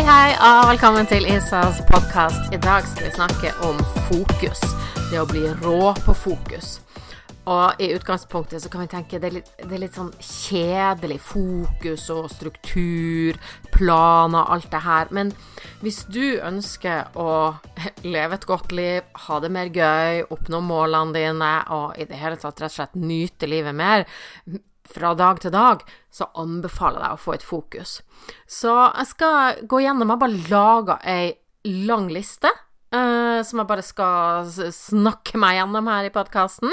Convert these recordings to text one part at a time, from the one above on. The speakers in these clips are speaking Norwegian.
Hei, hei, og velkommen til Isas podkast. I dag skal vi snakke om fokus. Det å bli rå på fokus. Og i utgangspunktet så kan vi tenke det er litt, det er litt sånn kjedelig fokus og struktur, planer, alt det her. Men hvis du ønsker å leve et godt liv, ha det mer gøy, oppnå målene dine og i det hele tatt rett og slett nyte livet mer, fra dag til dag, så anbefaler jeg deg å få et fokus. Så jeg skal gå gjennom Jeg bare laga ei lang liste Uh, som jeg bare skal snakke meg gjennom her i podkasten.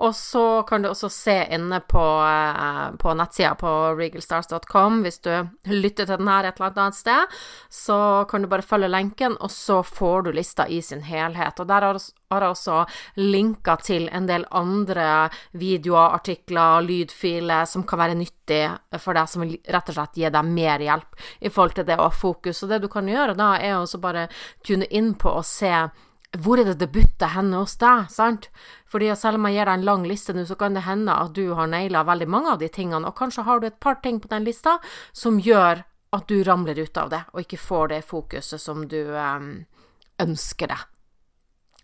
Og så kan du også se inne på, uh, på nettsida på regalstars.com hvis du lytter til den her et eller annet sted. Så kan du bare følge lenken, og så får du lista i sin helhet. Og der har, har også linka til en del andre videoer, artikler, lydfiler som kan være nyttig for deg, som vil rett og slett gi deg mer hjelp i forhold til det å ha fokus. Og det du kan gjøre da, er også bare tune inn på og se hvor er det det butter henne hos deg, sant? Fordi selv om jeg gir deg en lang liste nå, så kan det hende at du har naila veldig mange av de tingene, og kanskje har du et par ting på den lista som gjør at du ramler ut av det, og ikke får det fokuset som du um, ønsker deg.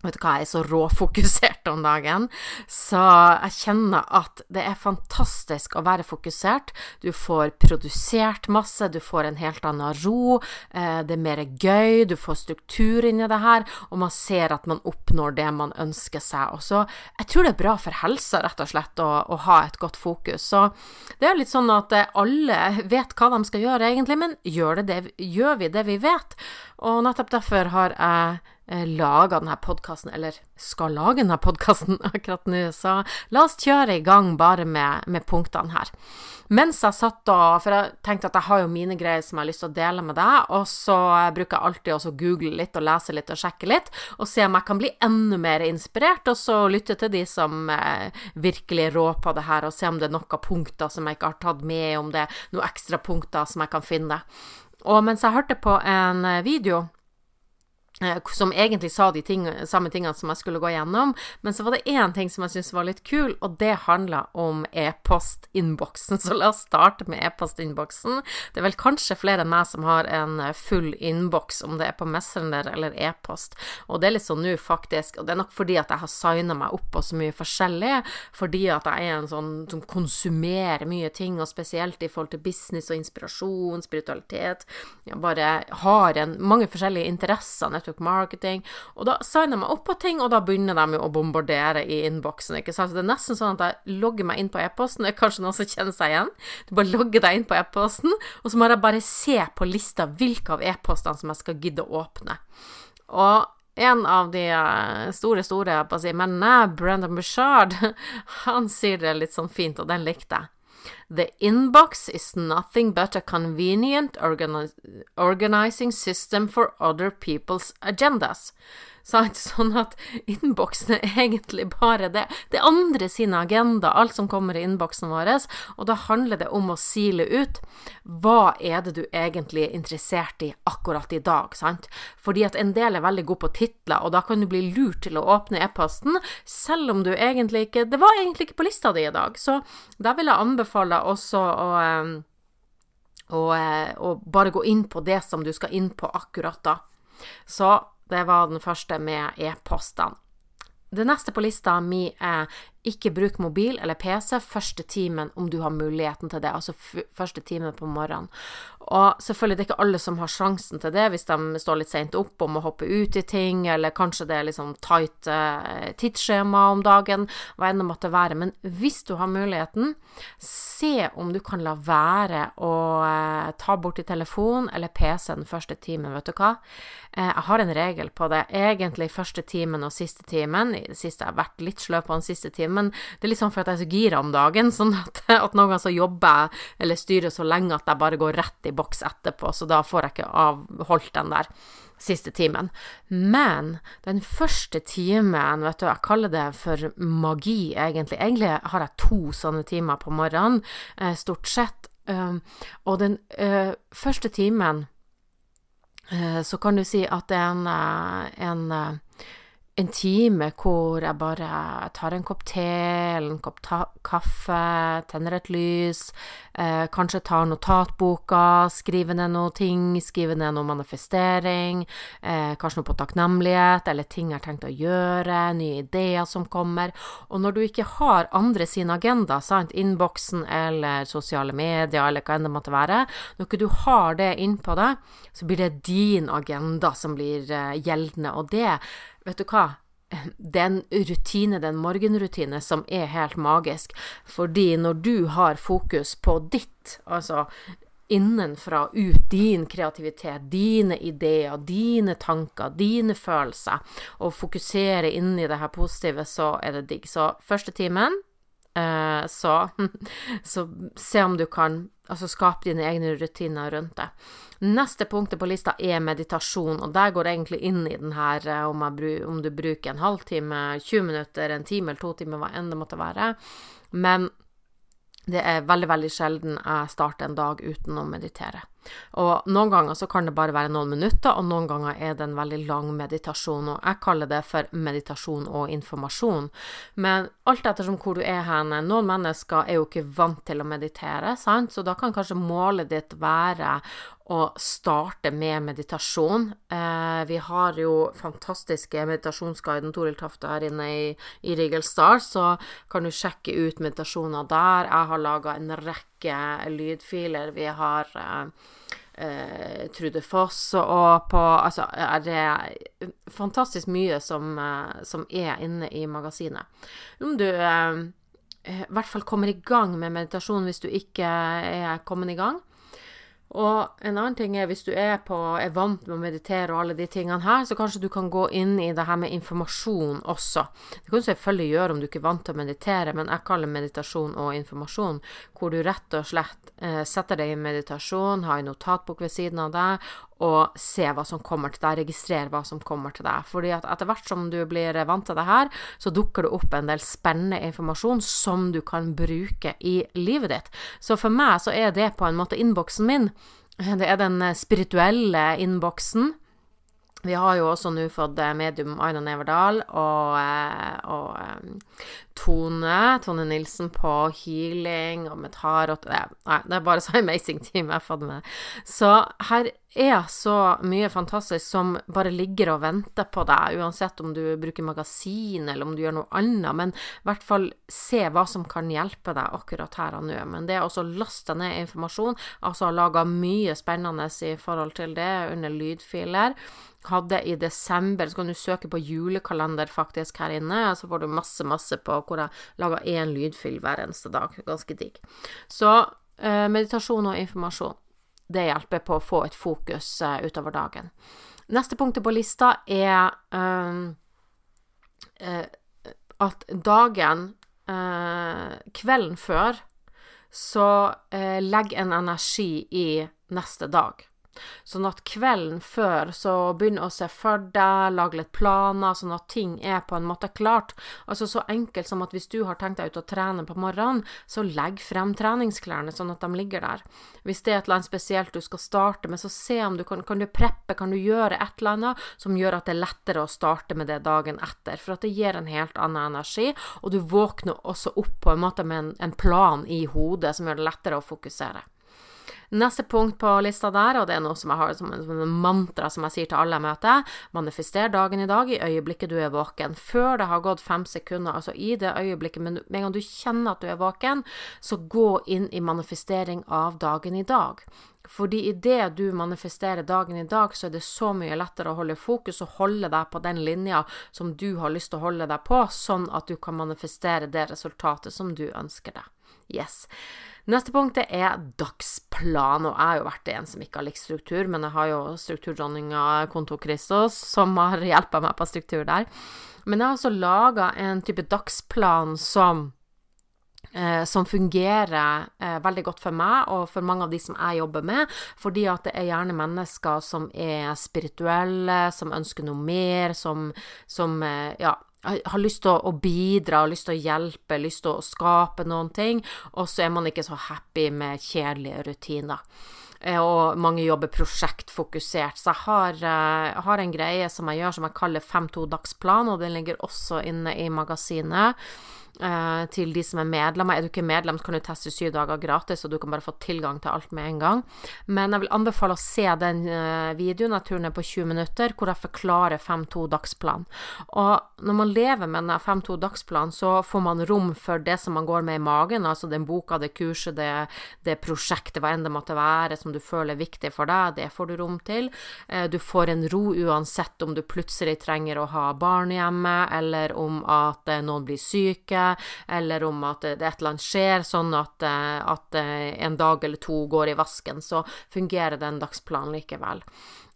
Vet du hva, jeg er så råfokusert om dagen, så jeg kjenner at det er fantastisk å være fokusert. Du får produsert masse, du får en helt annen ro, eh, det er mer gøy, du får struktur inni det her, og man ser at man oppnår det man ønsker seg. Og så, jeg tror det er bra for helsa, rett og slett, å, å ha et godt fokus. Så det er litt sånn at eh, alle vet hva de skal gjøre, egentlig, men gjør, det det, gjør vi det vi vet? Og nettopp derfor har jeg laga denne podkasten, eller skal lage denne podkasten akkurat nå, så la oss kjøre i gang bare med, med, punktene her. Mens jeg satt og For jeg tenkte at jeg har jo mine greier som jeg har lyst til å dele med deg, og så bruker jeg alltid også google litt og lese litt og sjekke litt, og se om jeg kan bli enda mer inspirert, og så lytte til de som eh, virkelig rår på det her, og se om det er noen punkter som jeg ikke har tatt med, om det er noen ekstra punkter som jeg kan finne. Og mens jeg hørte på en eh, video Eh, som egentlig sa de ting, samme tingene som jeg skulle gå gjennom, men så var det én ting som jeg syntes var litt kul, og det handla om e-postinnboksen. Så la oss starte med e-postinnboksen. Det er vel kanskje flere enn meg som har en eh, full innboks, om det er på Messenger eller e-post, og det er litt sånn nå, faktisk, og det er nok fordi at jeg har signa meg opp på så mye forskjellig, fordi at jeg er en sånn som konsumerer mye ting, og spesielt i forhold til business og inspirasjon, spiritualitet, jeg bare har en, mange forskjellige interesser network marketing. Og da signer jeg meg opp på ting, og da begynner de å bombardere i innboksen. ikke sant? Så det er nesten sånn at jeg logger meg inn på e-posten. Det er kanskje noen som kjenner seg igjen. Du bare logger deg inn på e-posten, og så må jeg bare se på lista hvilke av e-postene som jeg skal gidde å åpne. Og en av de eh, store, store si, mennene, Brendan Bushard, han sier det litt sånn fint, og den likte jeg. The inbox is nothing but a convenient organi organizing system for other people's agendas. Sånn at innboksen er egentlig bare det. Det er andre sine agenda, alt som kommer i innboksen vår, og da handler det om å sile ut hva er det du egentlig er interessert i akkurat i dag, sant? Fordi at en del er veldig god på titler, og da kan du bli lurt til å åpne e-posten, selv om du egentlig ikke Det var egentlig ikke på lista di i dag, så da vil jeg anbefale også å og, eh, bare gå inn på det som du skal inn på akkurat da. Så det var den første med e-postene. Det neste på lista mi er ikke bruk mobil eller PC første timen om du har muligheten til det, altså første timen på morgenen. Og selvfølgelig det er ikke alle som har sjansen til det hvis de står litt seint opp og må hoppe ut i ting, eller kanskje det er liksom tight eh, tidsskjema om dagen, hva enn det måtte være. Men hvis du har muligheten, se om du kan la være å eh, ta bort i telefon eller PC den første timen, vet du hva. Eh, jeg har en regel på det. Egentlig første timen og siste timen. Siste jeg har vært litt sløv på den siste timen men det er litt sånn for at jeg er så gira om dagen, sånn at, at noen ganger så jobber jeg eller styrer så lenge at jeg bare går rett i boks etterpå, så da får jeg ikke avholdt den der siste timen. Men den første timen, vet du, jeg kaller det for magi, egentlig. Egentlig har jeg to sånne timer på morgenen, eh, stort sett. Um, og den uh, første timen så kan du si at det er en, en en time hvor jeg bare tar en kopp te eller en kopp kaffe, tenner et lys, eh, kanskje tar notatboka, skriver ned noe ting, skriver ned noe manifestering, eh, kanskje noe på takknemlighet eller ting jeg har tenkt å gjøre, nye ideer som kommer. Og når du ikke har andre sin agenda, sant, innboksen eller sosiale medier eller hva enn det måtte være, når ikke du har det innpå deg, så blir det din agenda som blir eh, gjeldende. Og det vet du hva? Det er en rutine, det er en morgenrutine som er helt magisk. Fordi når du har fokus på ditt, altså innenfra ut din kreativitet, dine ideer, dine tanker, dine følelser, og fokusere inni det her positive, så er det digg. Så første timen, så, så se om du kan altså skape dine egne rutiner rundt det. Neste punktet på lista er meditasjon, og der går det egentlig inn i den her om, om, om du bruker en halvtime, 20 minutter, en time eller to timer, hva enn det måtte være. Men det er veldig, veldig sjelden jeg starter en dag uten å meditere. Og noen ganger så kan det bare være noen minutter, og noen ganger er det en veldig lang meditasjon. Og jeg kaller det for meditasjon og informasjon. Men alt ettersom hvor du er hen Noen mennesker er jo ikke vant til å meditere, sant? så da kan kanskje målet ditt være å starte med meditasjon. Eh, vi har jo fantastiske meditasjonsguiden Toril Tafte her inne i, i Rigel Star, så kan du sjekke ut meditasjoner der. Jeg har laga en rekke lydfiler. Vi har Uh, Trude Foss og på Altså, er det fantastisk mye som, uh, som er inne i magasinet. Om du uh, i hvert fall kommer i gang med meditasjon hvis du ikke er kommet i gang. Og en annen ting er hvis du er, på, er vant med å meditere og alle de tingene her, så kanskje du kan gå inn i det her med informasjon også. Det kan du selvfølgelig gjøre om du ikke er vant til å meditere, men jeg kaller meditasjon og informasjon, hvor du rett og slett eh, setter deg i meditasjon, har en notatbok ved siden av deg, og se hva som kommer til deg, registrere hva som kommer til deg. Fordi at etter hvert som du blir vant til det her, så dukker det opp en del spennende informasjon som du kan bruke i livet ditt. Så for meg så er det på en måte innboksen min. Det er den spirituelle innboksen. Vi har jo også nå fått medium Aina Neverdal og, eh, og eh, Tone, Tone Nilsen på healing og med tarot Nei, det er bare så amazing team jeg har fått med. Så her er så mye fantastisk som bare ligger og venter på deg, uansett om du bruker magasin eller om du gjør noe annet, men i hvert fall se hva som kan hjelpe deg akkurat her og nå. Men det er også lasta ned informasjon, altså har laga mye spennende i forhold til det under lydfiler hadde i desember. Så kan du søke på julekalender faktisk her inne, så får du masse, masse på hvor jeg lager én lydfil hver eneste dag. Ganske digg. Så eh, meditasjon og informasjon, det hjelper på å få et fokus uh, utover dagen. Neste punktet på lista er eh, uh, at dagen, eh, kvelden før, så legg en energi i neste dag. Sånn at kvelden før så begynner å se for deg, lage litt planer, sånn at ting er på en måte klart. Altså så enkelt som at hvis du har tenkt deg ut å trene på morgenen, så legg frem treningsklærne sånn at de ligger der. Hvis det er et eller annet spesielt du skal starte med, så se om du kan, kan du preppe, kan du gjøre et eller annet som gjør at det er lettere å starte med det dagen etter, for at det gir en helt annen energi, og du våkner også opp på en måte med en, en plan i hodet som gjør det lettere å fokusere. Neste punkt på lista der, og det er noe som jeg har som en mantra som jeg sier til alle jeg møter, manifester dagen i dag i øyeblikket du er våken. Før det har gått fem sekunder, altså i det øyeblikket, men med en gang du kjenner at du er våken, så gå inn i manifestering av dagen i dag. Fordi idet du manifesterer dagen i dag, så er det så mye lettere å holde fokus og holde deg på den linja som du har lyst til å holde deg på, sånn at du kan manifestere det resultatet som du ønsker deg. Yes. Neste punktet er dagsplan, og jeg har jo vært en som ikke har likt struktur, men jeg har jo strukturdronninga Konto Kristos som har hjulpet meg på struktur der. Men jeg har også laga en type dagsplan som eh, som fungerer eh, veldig godt for meg og for mange av de som jeg jobber med, fordi at det er gjerne mennesker som er spirituelle, som ønsker noe mer, som, som eh, ja, har lyst til å, bidra, har lyst til å hjelpe, lyst til å skape noen ting, og så er man ikke så happy med kjedelige rutiner. Eh, og mange jobber prosjektfokusert. Så jeg har, jeg har, en greie som jeg gjør som jeg kaller 5-2-dagsplan, og den ligger også inne i magasinet. Uh, til de som er medlemmer. Er du ikke medlem, så kan du teste syv dager gratis, og du kan bare få tilgang til alt med en gang. Men jeg vil anbefale å se den uh, videoen, jeg tror den er på 20 minutter, hvor jeg forklarer 5-2 dagsplan. Og når man lever med denne 5-2 dagsplan, så får man rom for det som man går med i magen, altså den boka, det kurset, det, det prosjektet, hva enn det måtte være, som du føler er viktig for deg, det får du rom til. Uh, du får en ro uansett om du plutselig trenger å ha barn hjemme, eller om at noen blir syke eller om at det et eller annet skjer, sånn at, eh, at eh, en dag eller to går i vasken, så fungerer den dagsplanen likevel.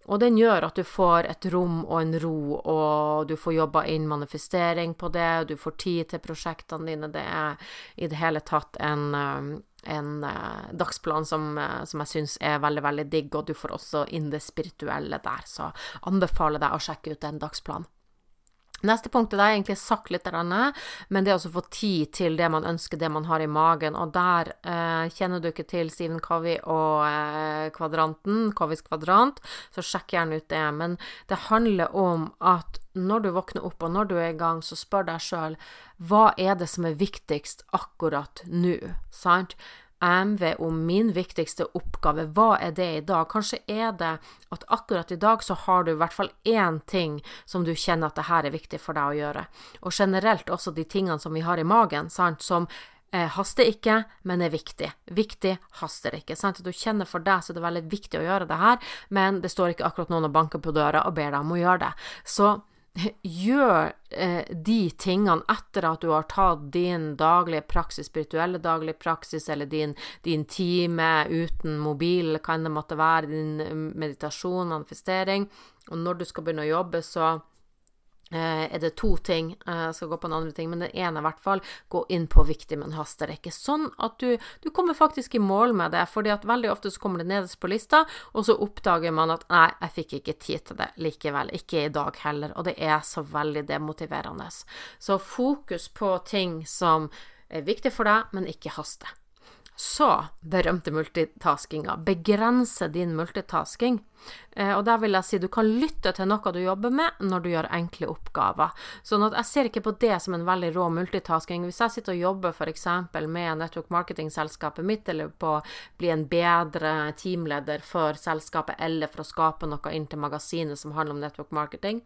Og den gjør at du får et rom og en ro, og du får jobba inn manifestering på det, og du får tid til prosjektene dine. Det er i det hele tatt en, eh, en dagsplan som, som jeg syns er veldig, veldig digg, og du får også inn det spirituelle der, så anbefaler deg å sjekke ut den dagsplanen. Neste punktet er egentlig sagt litt, men det er å få tid til det man ønsker, det man har i magen. Og der eh, kjenner du ikke til Stephen Covey og eh, kvadranten, Coveys kvadrant, så sjekk gjerne ut det. Men det handler om at når du våkner opp og når du er i gang, så spør deg sjøl hva er det som er viktigst akkurat nå, sant? AMV om min viktigste oppgave. Hva er det i dag? Kanskje er det at akkurat i dag så har du i hvert fall én ting som du kjenner at det her er viktig for deg å gjøre. Og generelt også de tingene som vi har i magen, sant, som eh, haster ikke, men er viktig. Viktig haster ikke. Sant? Du kjenner for deg så det er veldig viktig å gjøre det her, men det står ikke akkurat noen og banker på døra og ber deg om å gjøre det. Så gjør eh, de tingene etter at du har tatt din daglige praksis, spirituelle daglige praksis, eller din, din time uten mobil, kan det måtte være, din mm, meditasjon, manifestering, og når du skal begynne å jobbe, så Eh, er det to ting. Eh, jeg skal gå på en andre ting, men den ene i hvert fall. Gå inn på viktig, men haster ikke. Sånn at du, du kommer faktisk i mål med det. fordi at veldig ofte så kommer det nederst på lista, og så oppdager man at nei, jeg fikk ikke tid til det likevel. Ikke i dag heller. Og det er så veldig demotiverende. Så fokus på ting som er viktig for deg, men ikke haster. Så berømte multitaskinga. Begrense din multitasking. Eh, og der vil jeg si du kan lytte til noe du jobber med når du gjør enkle oppgaver. Sånn at jeg ser ikke på det som en veldig rå multitasking. Hvis jeg sitter og jobber f.eks. med network marketing-selskapet mitt, eller på å bli en bedre teamleder for selskapet, eller for å skape noe inn til magasinet som handler om network marketing,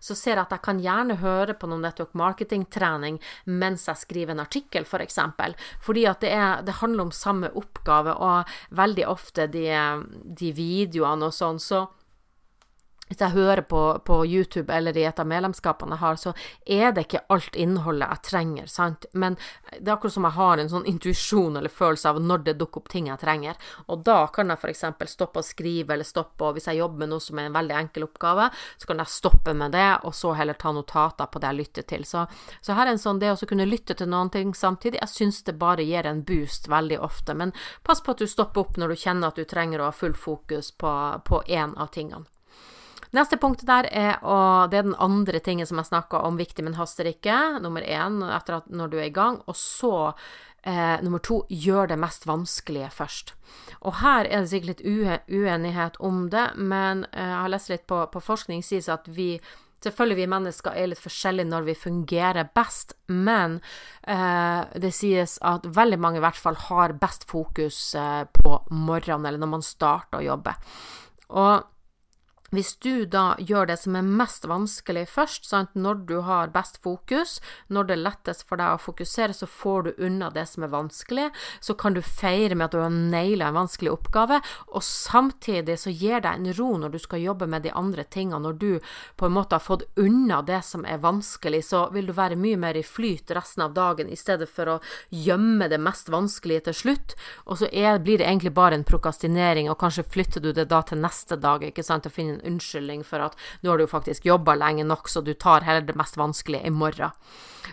så ser jeg at jeg kan gjerne høre på noen network marketing-trening mens jeg skriver en artikkel, f.eks. For eksempel. Fordi at det, er, det handler om samme oppgave, og veldig ofte de, de videoene og sånn så hvis jeg hører på, på, YouTube eller i et av medlemskapene jeg har, så er det ikke alt innholdet jeg trenger, sant. Men det er akkurat som jeg har en sånn intuisjon eller følelse av når det dukker opp ting jeg trenger. Og da kan jeg f.eks. stoppe å skrive eller stoppe, og hvis jeg jobber med noe som er en veldig enkel oppgave, så kan jeg stoppe med det, og så heller ta notater på det jeg lytter til. Så, så her er en sånn det å kunne lytte til noen ting samtidig, jeg syns det bare gir en boost veldig ofte. Men pass på at du stopper opp når du kjenner at du trenger å ha full fokus på én av tingene. Neste punkt der er, og det er den andre tingen som jeg snakka om, viktig, men haster ikke. Nummer én etter at når du er i gang. Og så eh, nummer to, gjør det mest vanskelige først. Og her er det sikkert litt uenighet om det, men eh, jeg har lest litt på, på forskning sies at vi Selvfølgelig vi mennesker er litt forskjellige når vi fungerer best, men eh, det sies at veldig mange i hvert fall har best fokus eh, på morgenen, eller når man starter å jobbe. Og hvis du da gjør det som er mest vanskelig først, sant? når du har best fokus, når det er lettest for deg å fokusere, så får du unna det som er vanskelig, så kan du feire med at du har naila en vanskelig oppgave, og samtidig så gir deg en ro når du skal jobbe med de andre tingene. Når du på en måte har fått unna det som er vanskelig, så vil du være mye mer i flyt resten av dagen, i stedet for å gjemme det mest vanskelige til slutt, og så er, blir det egentlig bare en prokastinering, og kanskje flytter du det da til neste dag, ikke sant, og finner en unnskyldning for at nå har du faktisk jobba lenge nok, så du tar heller det mest vanskelige i morgen.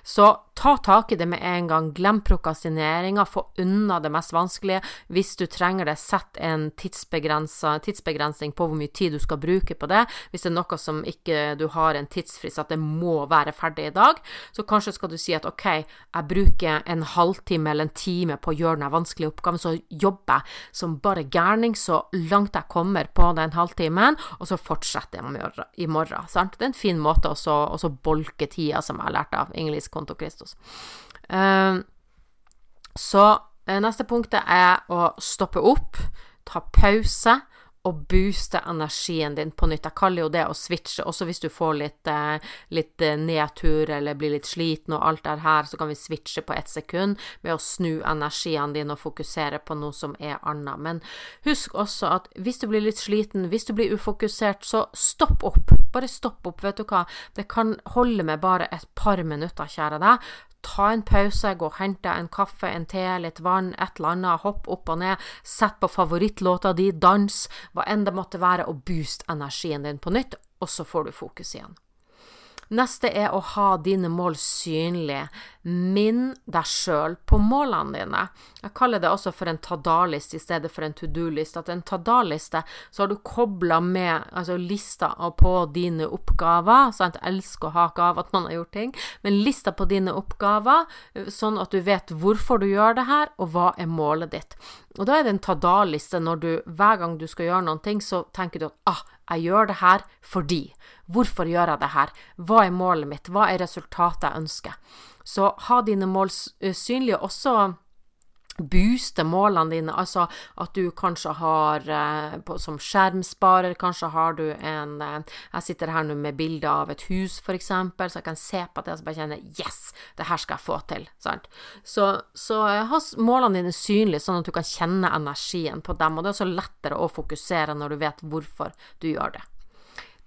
Så ta tak i det med en gang. Glem prokastineringa, få unna det mest vanskelige. Hvis du trenger det, sett en tidsbegrensning på hvor mye tid du skal bruke på det. Hvis det er noe som ikke du har en tidsfrist, at det må være ferdig i dag, så kanskje skal du si at ok, jeg bruker en halvtime eller en time på å gjøre den vanskelige oppgaven, så jobber jeg som bare gærning så langt jeg kommer på den halvtimen, og så fortsetter jeg i morgen. Sant? Det er en fin måte å bolke tida, som jeg har lært av Ingelis Konto Kristus. Uh, så uh, neste punktet er å stoppe opp, ta pause og booste energien din på nytt. Jeg kaller jo det å switche. Også hvis du får litt, eh, litt eh, nedtur eller blir litt sliten og alt er her, så kan vi switche på ett sekund ved å snu energien din og fokusere på noe som er annet. Men husk også at hvis du blir litt sliten, hvis du blir ufokusert, så stopp opp. Bare stopp opp. Vet du hva, det kan holde med bare et par minutter, kjære deg ta en pause, gå og hente en kaffe, en te, litt vann, et eller annet, hopp opp og ned, sett på favorittlåta di, dans, hva enn det måtte være, og boost energien din på nytt, og så får du fokus igjen. Neste er å ha dine mål synlige. Minn deg sjøl på målene dine. Jeg kaller det også for en ta-da-liste i stedet for en to do-liste. At en ta-da-liste, så har du kobla med altså lista på dine oppgaver. Sant? Jeg elsker å ha av at man har gjort ting. Men lista på dine oppgaver, sånn at du vet hvorfor du gjør det her, og hva er målet ditt. Og da er det en ta-da-liste når du hver gang du skal gjøre noen ting, så tenker du at ah, jeg gjør det her fordi. Hvorfor gjør jeg det her? Hva er målet mitt? Hva er resultatet jeg ønsker? Så ha dine mål synlige. Også booste målene dine, altså at du kanskje har eh, som skjermsparer, kanskje har du en eh, Jeg sitter her nå med bilde av et hus, eksempel, så jeg kan se på det og bare kjenne Yes, det her skal jeg få til. Sant? Så, så eh, ha målene dine synlige, sånn at du kan kjenne energien på dem, og det er også lettere å fokusere når du vet hvorfor du gjør det.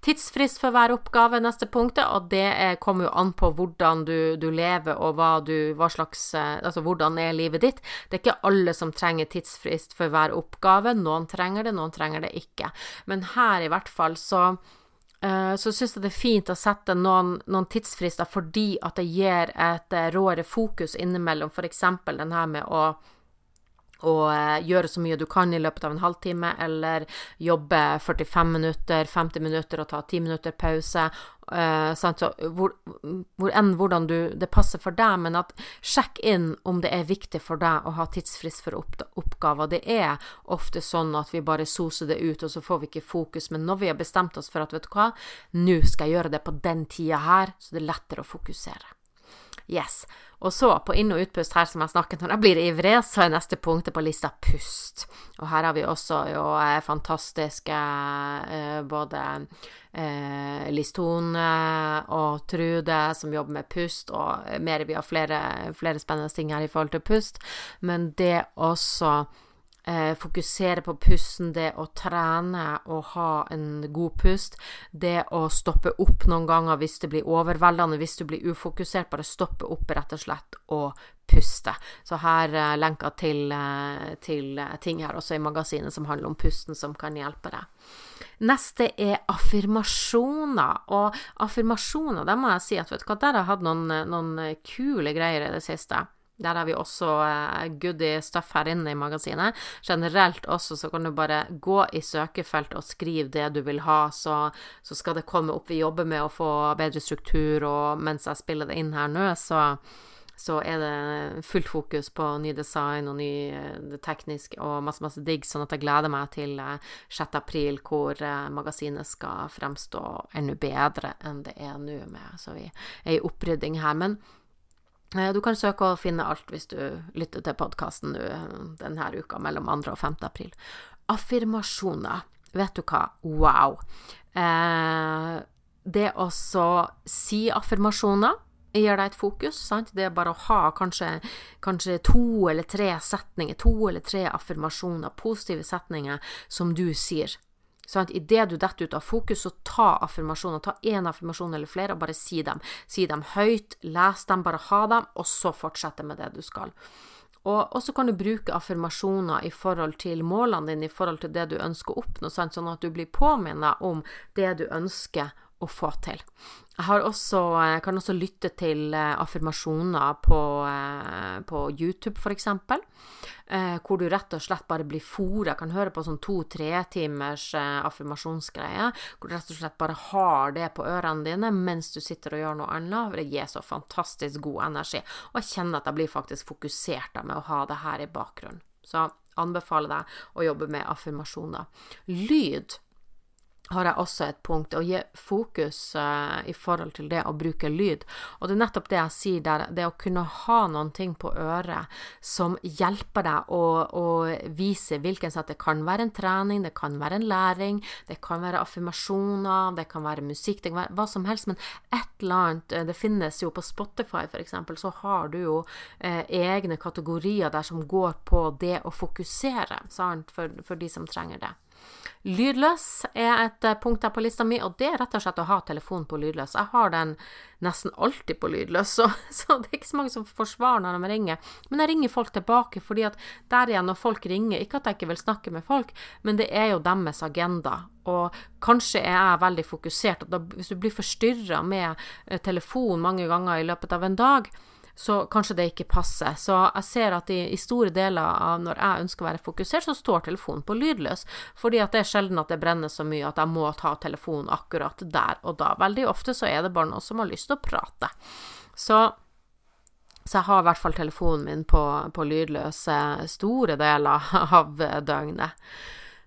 Tidsfrist for hver oppgave, neste punktet, og det er, kommer jo an på hvordan du, du lever og hva du hva slags eh, Altså hvordan er livet ditt. Det er ikke alle som trenger tidsfrist for hver oppgave. Noen trenger det, noen trenger det ikke. Men her i hvert fall så uh, så syns jeg det er fint å sette noen, noen, tidsfrister fordi at det gir et uh, råere fokus innimellom, f.eks. den her med å og eh, gjøre så mye du kan i løpet av en halvtime, eller jobbe 45 minutter, 50 minutter og ta 10 minutter pause. Uh, hvor, hvor enn hvordan du, det passer for deg, men at sjekk inn om det er viktig for deg å ha tidsfrist for opp, oppgaver. Det er ofte sånn at vi bare soser det ut, og så får vi ikke fokus. Men når vi har bestemt oss for at vet du hva, nå skal jeg gjøre det på den tida her, så det er lettere å fokusere. Yes. Og så, på inn- og utpust her som jeg snakket om, da blir det ivrig, så er neste punktet på lista pust. Og her har vi også jo eh, fantastiske eh, både eh, Listone og Trude som jobber med pust, og mer vi har flere, flere spennende ting her i forhold til pust, men det også eh, fokusere på pusten, det å trene og ha en god pust, det å stoppe opp noen ganger hvis det blir overveldende, hvis du blir ufokusert, bare stoppe opp rett og slett og puste. Så her eh, lenker til, eh, til ting her også i magasinet som handler om pusten, som kan hjelpe deg. Neste er affirmasjoner. Og affirmasjoner, der må jeg si at vet du hva, der har jeg hatt noen, noen kule greier i det siste. Der har vi også uh, goodie stuff her inne i magasinet. Generelt også så kan du bare gå i søkefeltet og skrive det du vil ha, så, så, skal det komme opp. Vi jobber med å få bedre struktur, og mens jeg spiller det inn her nå, så, så er det fullt fokus på ny design og ny eh, det teknisk og masse, masse digg, sånn at jeg gleder meg til 6. Eh, april, hvor magasinet skal fremstå enda bedre enn det er nå. Så vi er i opprydding her. Men Eh, du kan søke og finne alt hvis du lytter til podkasten denne uka mellom 2. og 5. april. Affirmasjoner. Vet du hva? Wow. Eh, det å si affirmasjoner gir deg et fokus. Sant? Det er bare å ha kanskje, kanskje to eller tre setninger, to eller tre affirmasjoner, positive setninger, som du sier. Sånn, Idet du detter ut av fokus, så ta affirmasjoner. Ta én affirmasjon eller flere, og bare si dem. Si dem høyt, les dem, bare ha dem, og så fortsette med det du skal. Og så kan du bruke affirmasjoner i forhold til målene dine, i forhold til det du ønsker å oppnå, sånn at du blir påminnet om det du ønsker å få til. Jeg også, kan også lytte til eh, affirmasjoner på, eh, på YouTube, f.eks., eh, hvor du rett og slett bare blir fora. Kan høre på sånn to-tre timers affirmasjonsgreie, hvor du rett og slett bare har det på ørene dine mens du sitter og gjør noe annet. Det gir så fantastisk god energi. Og jeg kjenner at jeg blir faktisk fokusert med å ha det her i bakgrunnen. Så anbefaler deg å jobbe med affirmasjoner. Lyd har jeg også et punkt å gi fokus uh, i forhold til det å bruke lyd. Og det er nettopp det jeg sier der, det å kunne ha noen ting på øret som hjelper deg å, å vise hvilken sett det kan være en trening, det kan være en læring, det kan være affirmasjoner, det kan være musikk, det kan være hva som helst, men et eller annet eh, Det finnes jo på Spotify, eksempel, så har du jo eh, egne kategorier der som går på det å fokusere, sant, for, for de som trenger det. Lydløs er et eh, punkt der på lista mi, og det er rett og slett å ha telefonen på lydløs. Jeg har den nesten alltid på lydløs, så, så, det er ikke så mange som forsvarer når de ringer. Men jeg ringer folk tilbake, fordi at der igjen, når folk ringer, ikke at jeg ikke vil snakke med folk, men det er jo deres agenda. Og kanskje er jeg veldig fokusert, da, hvis du blir forstyrra med eh, telefon mange ganger i løpet av en dag, så kanskje det ikke passer. Så jeg ser at i, i, store deler av når jeg ønsker å være fokusert, så står telefonen på lydløs. Fordi at det er sjelden at det brenner så mye at jeg må ta telefonen akkurat der og da. Veldig ofte så er det bare noen som har lyst til å prate. Så så jeg har i hvert fall telefonen min på, på lydløse store deler av døgnet.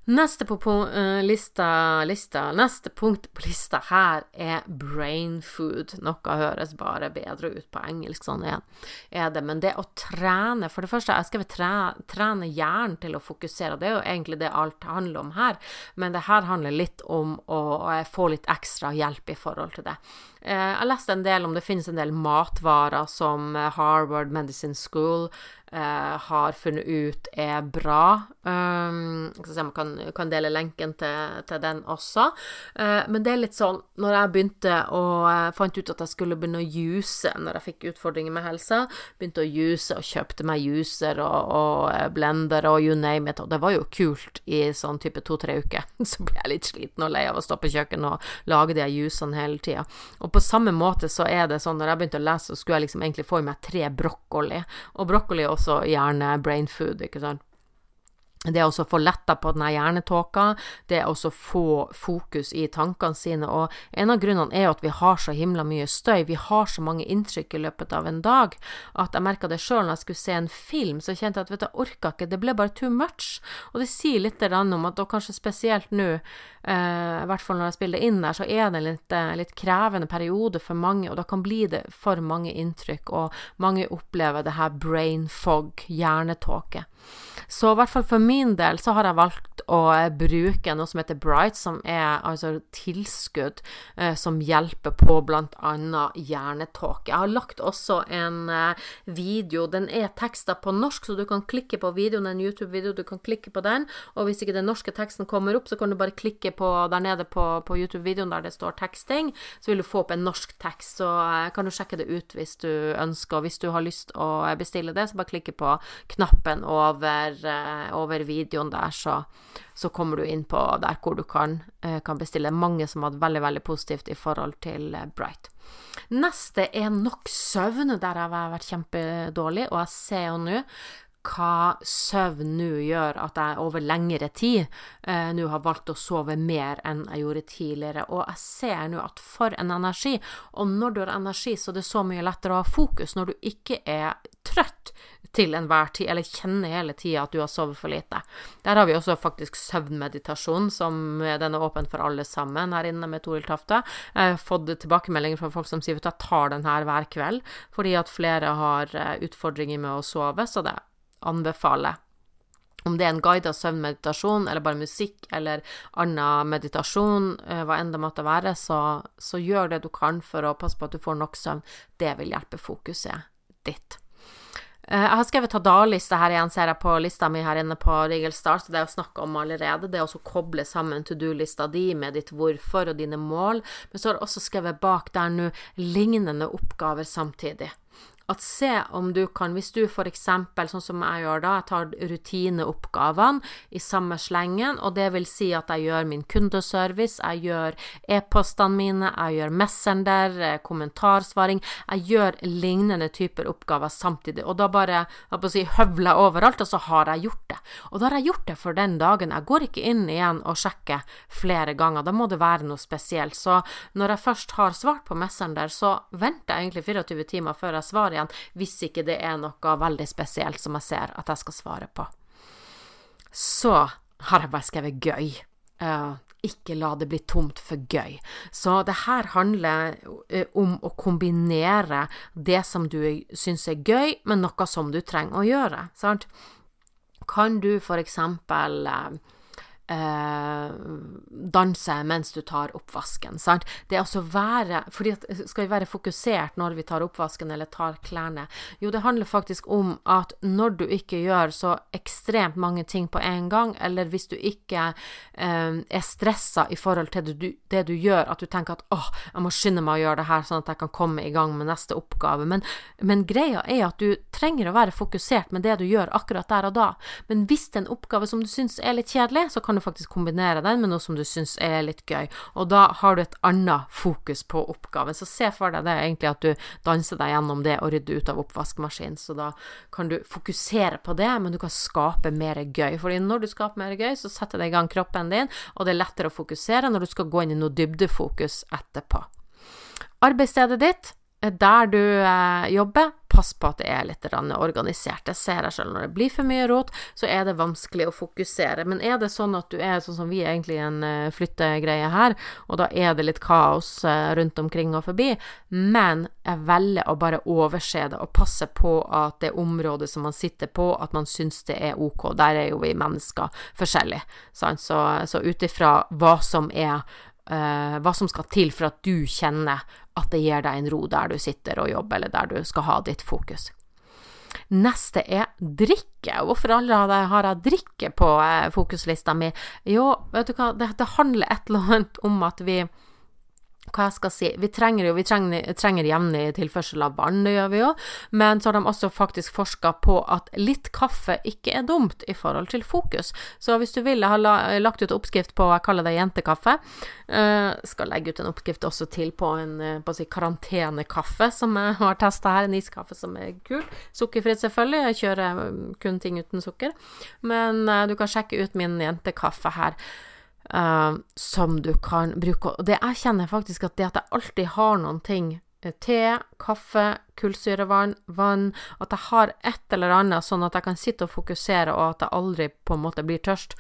Neste på uh, lista, lista, Neste punkt på lista her er brain food. Noe høres bare bedre ut på engelsk, sånn er, det. Men det å trene For det første, jeg skal tre, trene hjernen til å fokusere. Det er jo egentlig det alt handler om her. Men det her handler litt om å, å få litt ekstra hjelp i forhold til det. Uh, jeg leste en del om det finnes en del matvarer som Harvard Medicine School eh, har funnet ut er bra. Um, skal se om jeg kan, kan dele lenken til, til den også. Uh, men det er litt sånn Når jeg begynte å uh, fant ut at jeg skulle begynne å juse når jeg fikk utfordringer med helsa, begynte å juse og kjøpte meg juser og, og blender og you name it, og det var jo kult i sånn type to-tre uker. Så ble jeg litt sliten og lei av å stå på kjøkkenet og lage de jusene hele tida. Og på samme måte så er det sånn når jeg begynte å lese, så skulle jeg liksom egentlig få i meg tre brokkoli, og brokkoli er også gjerne brain food, ikke sant. Det å få letta på denne hjernetåka, det å få fokus i tankene sine. Og en av grunnene er jo at vi har så himla mye støy, vi har så mange inntrykk i løpet av en dag, at jeg merka det sjøl når jeg skulle se en film, så kjente jeg at vet du, jeg orka ikke, det ble bare too much. Og det sier litt om at og kanskje spesielt nå, i hvert fall når jeg spiller inn der, så er det en litt, eh, litt krevende periode for mange, og da kan bli det for mange inntrykk, og mange opplever det her brain fog, hjernetåke. Så i hvert fall for min del så har jeg valgt å bruke noe som heter Bright, som er altså tilskudd eh, som hjelper på bl.a. hjernetåke. Jeg har lagt også en eh, video, den er teksta på norsk, så du kan klikke på videoen, en YouTube-video, du kan klikke på den, og hvis ikke den norske teksten kommer opp, så kan du bare klikke på der nede på, på YouTube-videoen der det står teksting, så vil du få opp en norsk tekst, så eh, kan du sjekke det ut hvis du ønsker, og hvis du har lyst å bestille det, så bare klikke på knappen over Eh, over videoen der, så, så, kommer du inn på der hvor du kan, eh, kan bestille. Mange som har hatt veldig, veldig positivt i forhold til Bright. Neste er nok søvn. Der har jeg vært kjempedårlig, og jeg ser jo nå hva søvn nå gjør at jeg over lengre tid eh, nå har valgt å sove mer enn jeg gjorde tidligere. Og jeg ser nå at for en energi, og når du har energi, så er det så mye lettere å ha fokus når du ikke er trøtt til enhver tid, eller kjenner hele tida at du har sovet for lite. Der har vi også faktisk søvnmeditasjon, som den er åpen for alle sammen her inne med Toril Tafte. Jeg har fått tilbakemeldinger fra folk som sier at jeg tar den her hver kveld, fordi at flere har eh, utfordringer med å sove, så det anbefaler om det er en guidet søvnmeditasjon, eller bare musikk, eller annen meditasjon, eh, hva enn det måtte være, så, så, gjør det du kan for å passe på at du får nok søvn. Det vil hjelpe fokuset ditt. Eh, jeg har skrevet ta-da-liste her igjen, ser jeg på lista mi her inne på Rigel Start, det er å snakke om allerede. Det er å koble sammen to do-lista di med ditt hvorfor og dine mål. Men så har jeg også skrevet bak der nå lignende oppgaver samtidig. At se om du kan, hvis du eksempel, sånn som jeg gjør da, jeg tar rutineoppgavene i samme slengen, og det vil si at jeg gjør min kundeservice, jeg gjør e-postene mine, jeg gjør Messenger, eh, kommentarsvaring, jeg gjør lignende typer oppgaver samtidig, og da bare, jeg si, høvler jeg overalt, og så har jeg gjort det. Og da har jeg gjort det for den dagen. Jeg går ikke inn igjen og sjekker flere ganger, da må det være noe spesielt. Så når jeg først har svart på Messenger, så venter jeg egentlig 24 timer før jeg svarer igjen, hvis ikke det er noe veldig spesielt som jeg ser at jeg skal svare på. Så har jeg bare skrevet gøy. Uh, ikke la det bli tomt for gøy. Så det her handler uh, om å kombinere det som du syns er gøy, med noe som du trenger å gjøre. Sant? Kan du for eksempel uh, eh, danse mens du tar oppvasken. Sant? Det er altså være fordi at Skal vi være fokusert når vi tar oppvasken eller tar klærne? Jo, det handler faktisk om at når du ikke gjør så ekstremt mange ting på en gang, eller hvis du ikke eh, er stressa i forhold til det du, det du, gjør, at du tenker at åh, jeg må skynde meg å gjøre det her sånn at jeg kan komme i gang med neste oppgave. Men, men greia er at du trenger å være fokusert med det du gjør akkurat der og da. Men hvis det er en oppgave som du syns er litt kjedelig, så kan du faktisk kombinere den med noe som du syns er litt gøy, og da har du et annet fokus på oppgaven. Så se for deg det egentlig at du danser deg gjennom det og rydder ut av oppvaskmaskinen, så da kan du fokusere på det, men du kan skape mer gøy. Fordi når du skaper mer gøy, så setter det i gang kroppen din, og det er lettere å fokusere når du skal gå inn i noe dybdefokus etterpå. Arbeidsstedet ditt der du eh, jobber, pass på at det er litt organisert. Det ser jeg selv. Når det blir for mye rot, så er det vanskelig å fokusere. Men er det sånn at du er sånn som vi egentlig i en uh, flyttegreie her, og da er det litt kaos uh, rundt omkring og forbi, men jeg velger å bare overse det og passe på at det området som man sitter på, at man syns det er ok. Der er jo vi mennesker forskjellige, sant. Så, så ut ifra hva som er uh, hva som skal til for at du kjenner at det gir deg en ro der du sitter og jobber, eller der du skal ha ditt fokus. Neste er drikke. Hvorfor alle har jeg drikke på uh, fokuslista mi? Jo, vet du hva, det, det handler et eller annet om at vi hva jeg skal si, vi trenger jo vi trenger, trenger jevnlig tilførsel av vann, det gjør vi jo, men så har de også faktisk forska på at litt kaffe ikke er dumt i forhold til fokus. Så hvis du vil, jeg har la, lagt ut oppskrift på, jeg kaller det jentekaffe, uh, skal legge ut en oppskrift også til på en på å si, karantenekaffe som jeg har testa her, en iskaffe som er kul. Sukkerfritt, selvfølgelig, jeg kjører mm, kun ting uten sukker, men uh, du kan sjekke ut min jentekaffe her. Uh, som du kan bruke. Og det jeg kjenner faktisk at det at jeg alltid har noen ting eh, Te, kaffe, kullsyrevann, vann At jeg har et eller annet sånn at jeg kan sitte og fokusere, og at jeg aldri på en måte blir tørst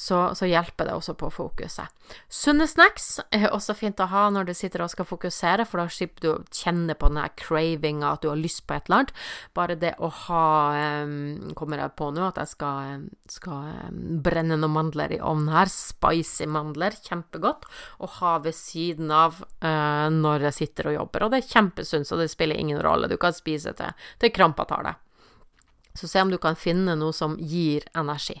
så, så, hjelper det også på fokuset. Sunne snacks er også fint å ha når du sitter og skal fokusere, for da slipper du å kjenne på den cravinga, at du har lyst på et eller annet. Bare det å ha um, Kommer jeg på nå at jeg skal, skal um, brenne noen mandler i ovnen her. Spicy mandler, kjempegodt å ha ved siden av uh, når jeg sitter og jobber. Og det er kjempesunt, så det spiller ingen rolle. Du kan spise til, til krampa tar deg. Så se om du kan finne noe som gir energi.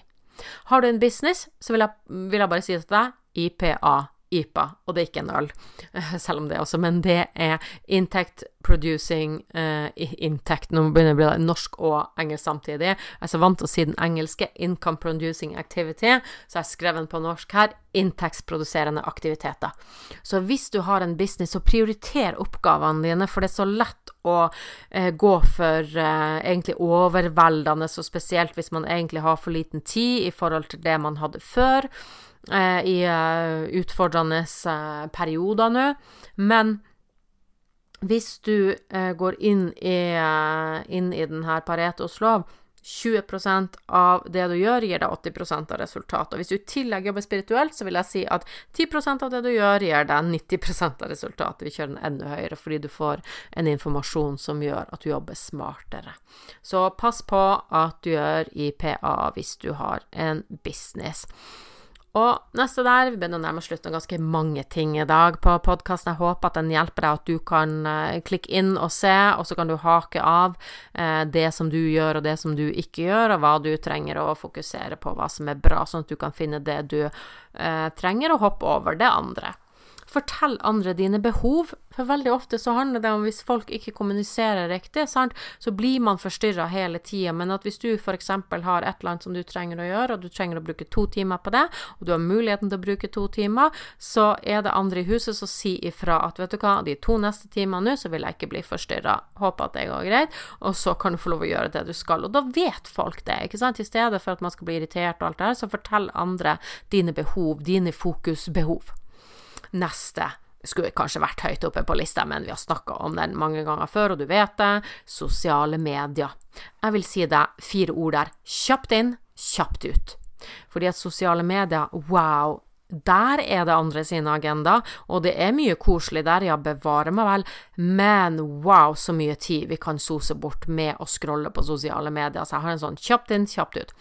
Har du en business, så vil jeg, vil jeg bare si til deg IPA. IPA, og det er ikke en øl, selv om det også, men det er Intact Producing uh, Intact Nå begynner det å bli norsk og engelsk samtidig. Jeg er så vant til å si den engelske Income Producing Activity, så jeg skrev den på norsk her. Inntektsproduserende aktiviteter. Så hvis du har en business, så prioriter oppgavene dine, for det er så lett å uh, gå for uh, egentlig overveldende, så spesielt hvis man egentlig har for liten tid i forhold til det man hadde før. Eh, i uh, utfordrende uh, perioder nå. Men hvis du går inn i, inn i denne Paretos lov 20% av det du gjør, gir deg 80% av resultatet. Hvis du i tillegg jobber spirituelt, så vil jeg si at 10% av det du gjør, gir deg 90% av resultatet. Vi kjører den enda høyere fordi du får en informasjon som gjør at du jobber smartere. Så pass på at du gjør IPA hvis du har en business. Og neste der, vi begynner å nærme oss slutten av ganske mange ting i dag på podkasten. Jeg håper at den hjelper deg, at du kan uh, klikke inn og se, og så kan du hake av uh, det som du gjør og det som du ikke gjør, og hva du trenger å fokusere på, hva som er bra, sånn at du kan finne det du uh, trenger, og hoppe over det andre. Fortell andre dine behov, for veldig ofte så handler det om hvis folk ikke kommuniserer riktig, sant, så blir man forstyrra hele tida. Men at hvis du f.eks. har et eller annet som du trenger å gjøre, og du trenger å bruke to timer på det, og du har muligheten til å bruke to timer, så er det andre i huset som sier ifra at vet du hva, de to neste timene nå, så vil jeg ikke bli forstyrra. Håper at det går greit, og så kan du få lov å gjøre det du skal. Og da vet folk det, ikke sant. I stedet for at man skal bli irritert og alt det her, så fortell andre dine behov, dine fokusbehov. Neste skulle kanskje vært høyt oppe på lista, men vi har snakka om den mange ganger før, og du vet det. Sosiale medier. Jeg vil si det fire ord der. Kjapt inn, kjapt ut. Fordi at sosiale medier, wow, der er det andre sine agenda, og det er mye koselig der, ja, bevare meg vel, men wow, så mye tid vi kan sose bort med å scrolle på sosiale medier. Så jeg har en sånn kjapt inn, kjapt ut.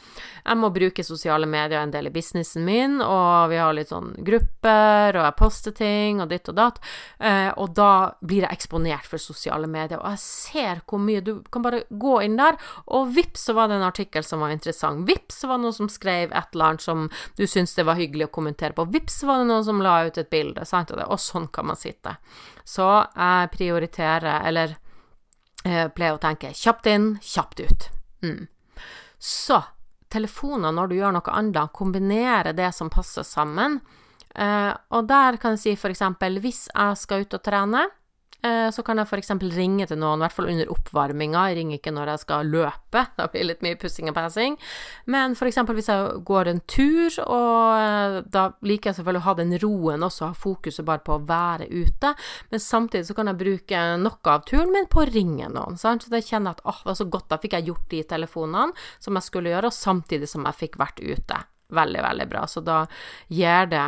Jeg må bruke sosiale medier en del i businessen min, og vi har litt sånn grupper, og jeg poster ting, og ditt og datt, eh, og da blir jeg eksponert for sosiale medier, og jeg ser hvor mye Du kan bare gå inn der, og vips, så var det en artikkel som var interessant. Vips, så var det noen som skrev et eller annet som du syntes det var hyggelig å kommentere på. Vips, var det noen som la ut et bilde, sant, og, sånn kan man sitte. Så jeg prioriterer, eller jeg eh, pleier å tenke kjapt inn, kjapt ut. Mm. Så telefoner når du gjør noe annet, kombinere det som passer sammen. Eh, og der kan jeg si for eksempel hvis jeg skal ut og trene, så kan jeg f.eks. ringe til noen, i hvert fall under oppvarminga. Jeg ringer ikke når jeg skal løpe, da blir det litt mye pussing og passing. Men f.eks. hvis jeg går en tur, og eh, da liker jeg selvfølgelig å ha den roen også, ha fokuset bare på å være ute. Men samtidig så kan jeg bruke noe av turen min på å ringe noen. Sant? Så da kjenner jeg at åh, det var så godt, da fikk jeg gjort de telefonene som jeg skulle gjøre, og samtidig som jeg fikk vært ute. Veldig, veldig bra. Så da gjør det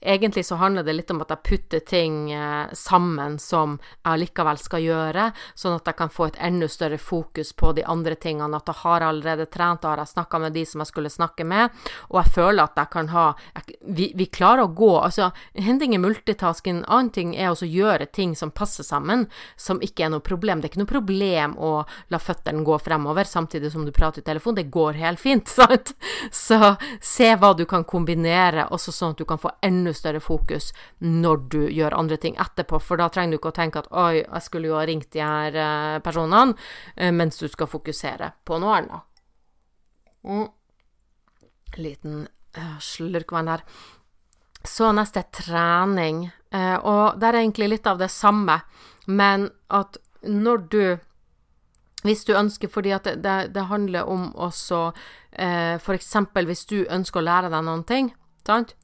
Egentlig så handler det litt om at jeg putter ting eh, sammen som jeg likevel skal gjøre, sånn at jeg kan få et enda større fokus på de andre tingene. At jeg har allerede trent, og har jeg snakka med de som jeg skulle snakke med, og jeg føler at jeg kan ha jeg, vi, vi, klarer å gå. Altså, en er multitasking, en annen ting er å gjøre ting som passer sammen, som ikke er noe problem. Det er ikke noe problem å la føttene gå fremover samtidig som du prater i telefon. Det går helt fint, sant? Så se hva du kan kombinere, også sånn at du kan få enda større fokus når du gjør andre ting etterpå, for da trenger du ikke å tenke at oi, jeg skulle jo ha ringt de her eh, personene, eh, mens du skal fokusere på noe annet. Mm. Liten slurkvann slurk her. Så neste er trening, og det er egentlig litt av det samme, men at når du hvis du ønsker, fordi at det, det, det handler om også eh, eksempel hvis du ønsker å lære deg noen ting, sant?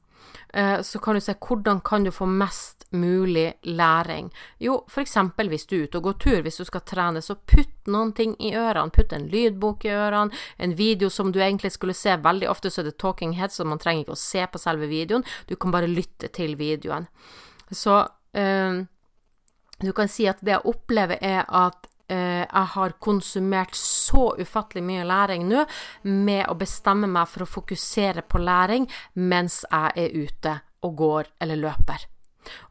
Eh, så kan du se hvordan kan du få mest mulig læring. Jo, eksempel hvis du er ute og går tur, hvis du skal trene, så putt noen ting i ørene. Putt en lydbok i ørene, en video som du egentlig skulle se. Veldig ofte så er det talking heads, så man trenger ikke å se på selve videoen, du kan bare lytte til videoen. Så øh, du kan si at det jeg opplever, er at jeg har konsumert så ufattelig mye læring nå med å bestemme meg for å fokusere på læring mens jeg er ute og går eller løper.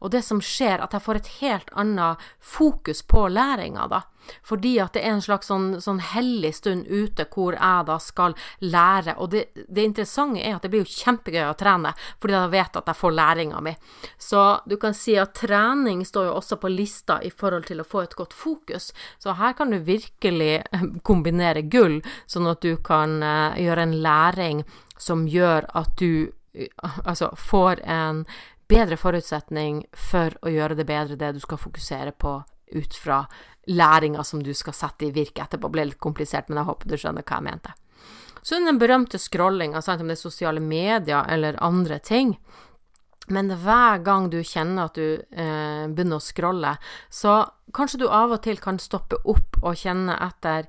Og det som skjer, at jeg får et helt annet fokus på læringa, da. Fordi at det er en slags sånn, sånn hellig stund ute hvor jeg da skal lære. Og det, det, interessante er at det blir jo kjempegøy å trene, fordi jeg vet at jeg får læringa mi. Så du kan si at trening står jo også på lista i forhold til å få et godt fokus. Så her kan du virkelig kombinere gull, sånn at du kan uh, gjøre en læring som gjør at du uh, altså får en bedre forutsetning for å gjøre det bedre, det du skal fokusere på ut fra læringa som du skal sette i virke etterpå. Det ble litt komplisert, men jeg håper du skjønner hva jeg mente. Så den berømte scrollinga, om det er sosiale medier eller andre ting. Men hver gang du kjenner at du eh, begynner å scrolle, så kanskje du av og til kan stoppe opp og kjenne etter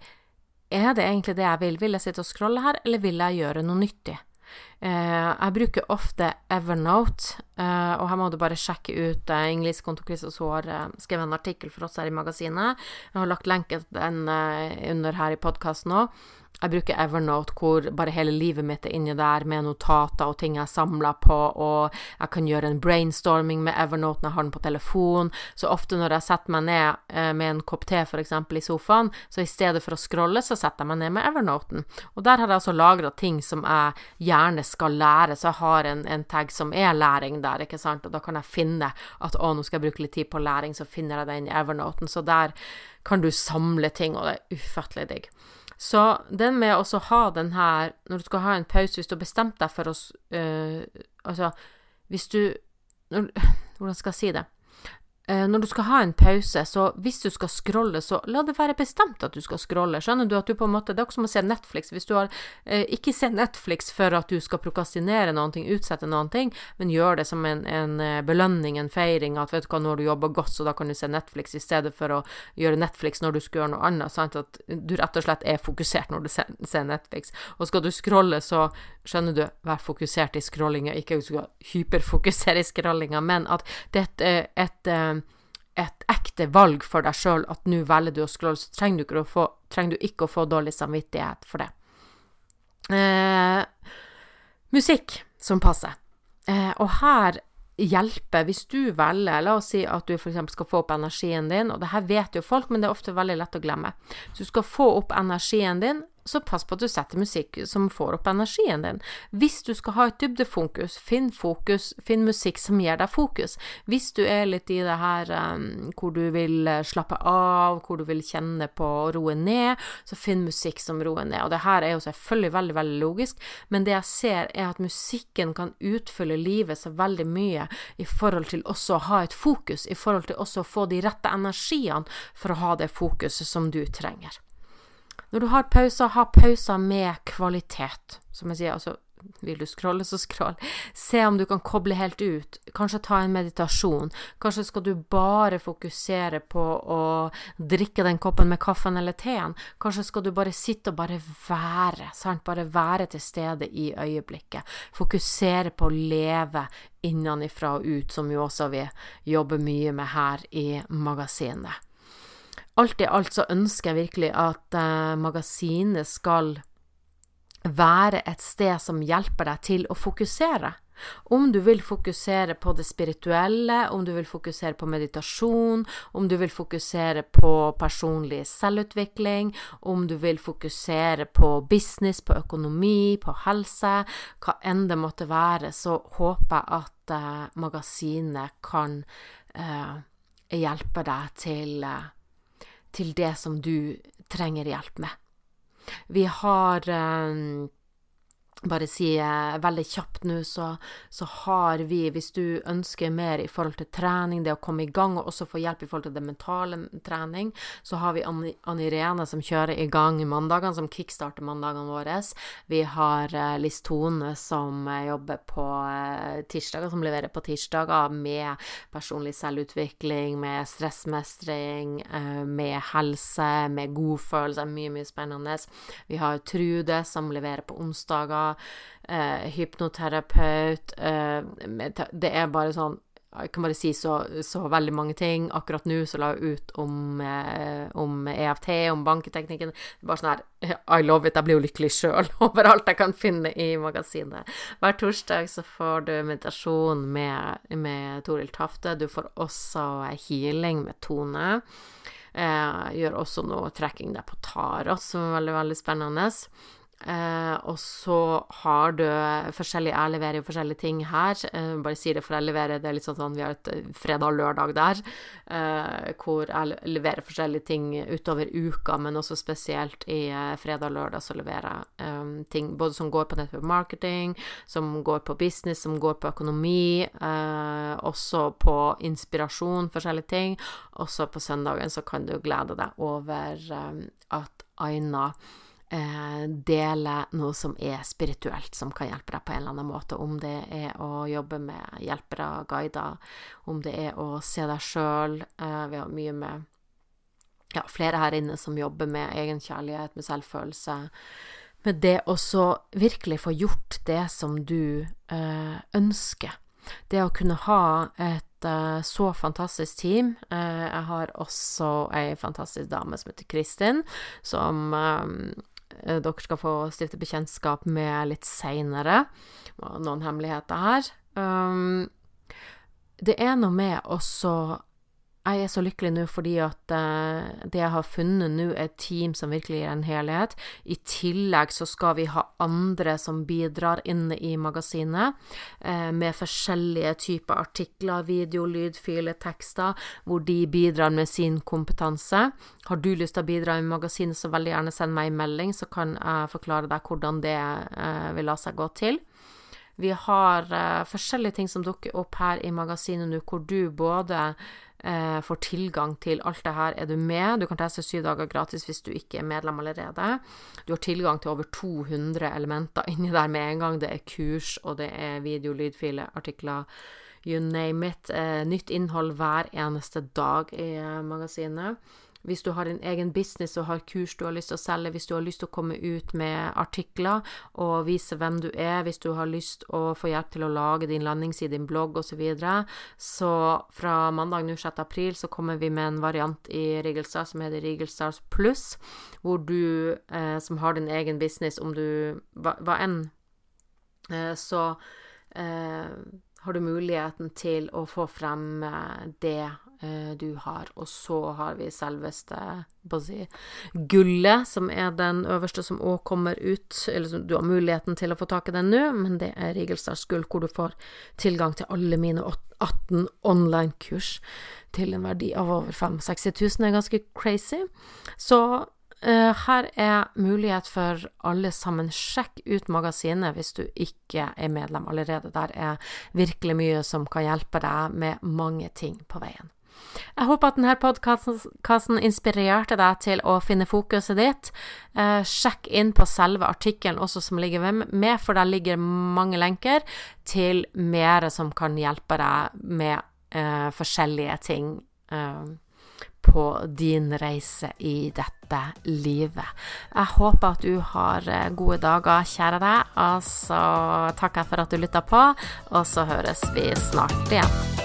Er det egentlig det jeg vil? Vil jeg sitte og scrolle her, eller vil jeg gjøre noe nyttig? Eh, jeg bruker ofte Evernote, eh, og her må du bare sjekke ut uh, Ingelids Kontokristos har skrevet en artikkel for oss her i magasinet. Jeg har lagt lenke til den under her i podkasten òg. Jeg bruker Evernote, hvor bare hele livet mitt er inni der, med notater og ting jeg samler på, og jeg kan gjøre en brainstorming med Evernote når jeg har den på telefon. Så ofte når jeg setter meg ned eh, med en kopp te, f.eks. i sofaen, så i stedet for å scrolle, så setter jeg meg ned med Evernoten. Og der har jeg altså lagra ting som jeg gjerne skal lære, så jeg har en, en tag som er læring der, ikke sant, og da kan jeg finne at å, nå skal jeg bruke litt tid på læring, så finner jeg den i Evernoten. Så der kan du samle ting, og det er ufattelig digg. Så den med å ha den her Når du skal ha en pause, hvis du har bestemt deg for å øh, Altså, hvis du Hvordan skal jeg si det? Eh, når du skal ha en pause, så hvis du skal scrolle, så la det være bestemt at du skal scrolle. Skjønner du at du på en måte Det er også som å se Netflix. Hvis du har eh, Ikke se Netflix for at du skal prokastinere ting, utsette ting, men gjør det som en, en eh, belønning, en feiring, at vet du hva, nå har du jobba godt, så da kan du se Netflix i stedet for å gjøre Netflix når du skal gjøre noe annet. Sant? At du rett og slett er fokusert når du ser, ser Netflix. Og skal du scrolle, så skjønner du, vær fokusert i scrollinga, ikke hyperfokusere i scrollinga, men at det er et, et, et ekte valg for deg sjøl at nå velger du å scrolle, så trenger du, ikke å få, ikke å få dårlig samvittighet for det. Eh, musikk som passer. Eh, og her hjelper hvis du velger La oss si at du f.eks. skal få opp energien din, og det her vet jo folk, men det er ofte veldig lett å glemme. Så du skal få opp energien din, så pass på at du setter musikk som får opp energien din. Hvis du skal ha et dybdefokus, finn fokus, finn musikk som gir deg fokus. Hvis du er litt i det her um, hvor du vil eh, slappe av, hvor du vil kjenne på å roe ned, så finn musikk som roer ned. Og det her er jo selvfølgelig veldig, veldig logisk, men det jeg ser, er at musikken kan utfylle livet så veldig mye i forhold til også å ha et fokus, i forhold til også å få de rette energiene for å ha det fokuset som du trenger. Når du har pauser, ha pauser med kvalitet. Som jeg sier, altså vil du scrolle, så scroll. Se om du kan koble helt ut. Kanskje ta en meditasjon. Kanskje skal du bare fokusere på å drikke den koppen med kaffen eller teen. Kanskje skal du bare sitte og bare være, sant? Bare være til stede i øyeblikket. Fokusere på å leve innenfra og ut, som jo også vi jobber mye med her i magasinet alt i alt så ønsker jeg virkelig at eh, magasinet skal være et sted som hjelper deg til å fokusere. Om du vil fokusere på det spirituelle, om du vil fokusere på meditasjon, om du vil fokusere på personlig selvutvikling, om du vil fokusere på business, på økonomi, på helse, hva enn det måtte være, så håper jeg at eh, magasinet kan eh, hjelpe deg til uh, til det som du trenger hjelp med. Vi har um, bare si eh, veldig kjapt nå, så, så, har vi, hvis du ønsker mer i forhold til trening, det å komme i gang og også få hjelp i forhold til det mentale trening, så har vi Ann Irene som kjører i gang mandagene, som kickstarter mandagene våre. Vi har eh, Liss Tone som eh, jobber på uh, tirsdager, som leverer på tirsdager med personlig selvutvikling, med stressmestring, med helse, med godfølelse, mye, mye spennende. Vi har Trude som leverer på onsdager eh, hypnoterapeut eh, Det er bare sånn jeg kan bare si så, så, veldig mange ting. Akkurat nå så la jeg ut om, eh, om EFT, om banketeknikken. Bare sånn her I love it. Jeg blir jo lykkelig sjøl over alt jeg kan finne i magasinet. Hver torsdag så får du meditasjon med, med Toril Tafte. Du får også healing med Tone. Eh, gjør også noe trekking der på Taros, som er veldig, veldig spennende. Eh, og så har du forskjellig Jeg leverer jo forskjellige ting her. Eh, bare sier det, for jeg leverer det er litt sånn sånn Vi har et eh, fredag og lørdag der eh, hvor jeg leverer forskjellige ting utover uka, men også spesielt i eh, fredag og lørdag så leverer jeg eh, ting både som går på network marketing, som går på business, som går på økonomi, også på inspirasjon, forskjellige ting. Også på søndagen så kan du glede deg over at Aina eh, dele noe som er spirituelt, som kan hjelpe deg på en eller annen måte. Om det er å jobbe med hjelpere, guider, om det er å se deg sjøl. Eh, vi har mye med ja, flere her inne som jobber med egenkjærlighet, med selvfølelse. Med det å virkelig få gjort det som du eh, ønsker. Det å kunne ha et så fantastisk team. Jeg har også ei fantastisk dame som heter Kristin, som dere skal få stifte bekjentskap med litt seinere. Noen hemmeligheter her. Um, det er noe med også jeg er så lykkelig nå fordi at uh, det jeg har funnet nå, er et team som virkelig gir en helhet. I tillegg så skal vi ha andre som bidrar inne i magasinet, uh, med forskjellige typer artikler, video, lydfiler, tekster, hvor de bidrar med sin kompetanse. Har du lyst til å bidra i magasinet, så veldig gjerne send meg en melding, så kan jeg forklare deg hvordan det uh, vil la seg gå til. Vi har forskjellige ting som dukker opp her i magasinet nå, hvor du både eh, får tilgang til alt det her. Er du med? Du kan teste syv dager gratis hvis du ikke er medlem allerede. Du har tilgang til over 200 elementer inni der med en gang. Det er kurs, og det er video, lydfiler, artikler, you name it. Eh, nytt innhold hver eneste dag i eh, magasinet. Hvis du har en egen business og har kurs du har lyst til å selge, hvis du har lyst til å komme ut med artikler og vise hvem du er, hvis du har lyst å få hjelp til å lage din landingsside, din blogg osv., så, videre, så fra mandag 6. april så kommer vi med en variant i Rigelstars som heter Rigelstars pluss, hvor du eh, som har din egen business, om du hva, hva enn, eh, så eh, har du muligheten til å få frem eh, det Eh, du har. Og så har vi selveste si, gullet, som er den øverste som òg kommer ut. Eller du har muligheten til å få tak i den nå, men det er Rigelstads gull, hvor du får tilgang til alle mine 18 online-kurs til en verdi av over 65 000. Det er ganske crazy. Så her er mulighet for alle sammen. Sjekk ut magasinet hvis du ikke er medlem allerede. Der er virkelig mye som kan hjelpe deg med mange ting på veien. Jeg håper at denne podkasten inspirerte deg til å finne fokuset ditt. Eh, sjekk inn på selve artikkelen også som ligger med, for der ligger mange lenker til mer som kan hjelpe deg med uh, forskjellige ting uh, på din reise i dette livet. Jeg håper at du har eh, gode dager, kjære deg, og så takker jeg for at du lytta på, og så høres vi snart igjen.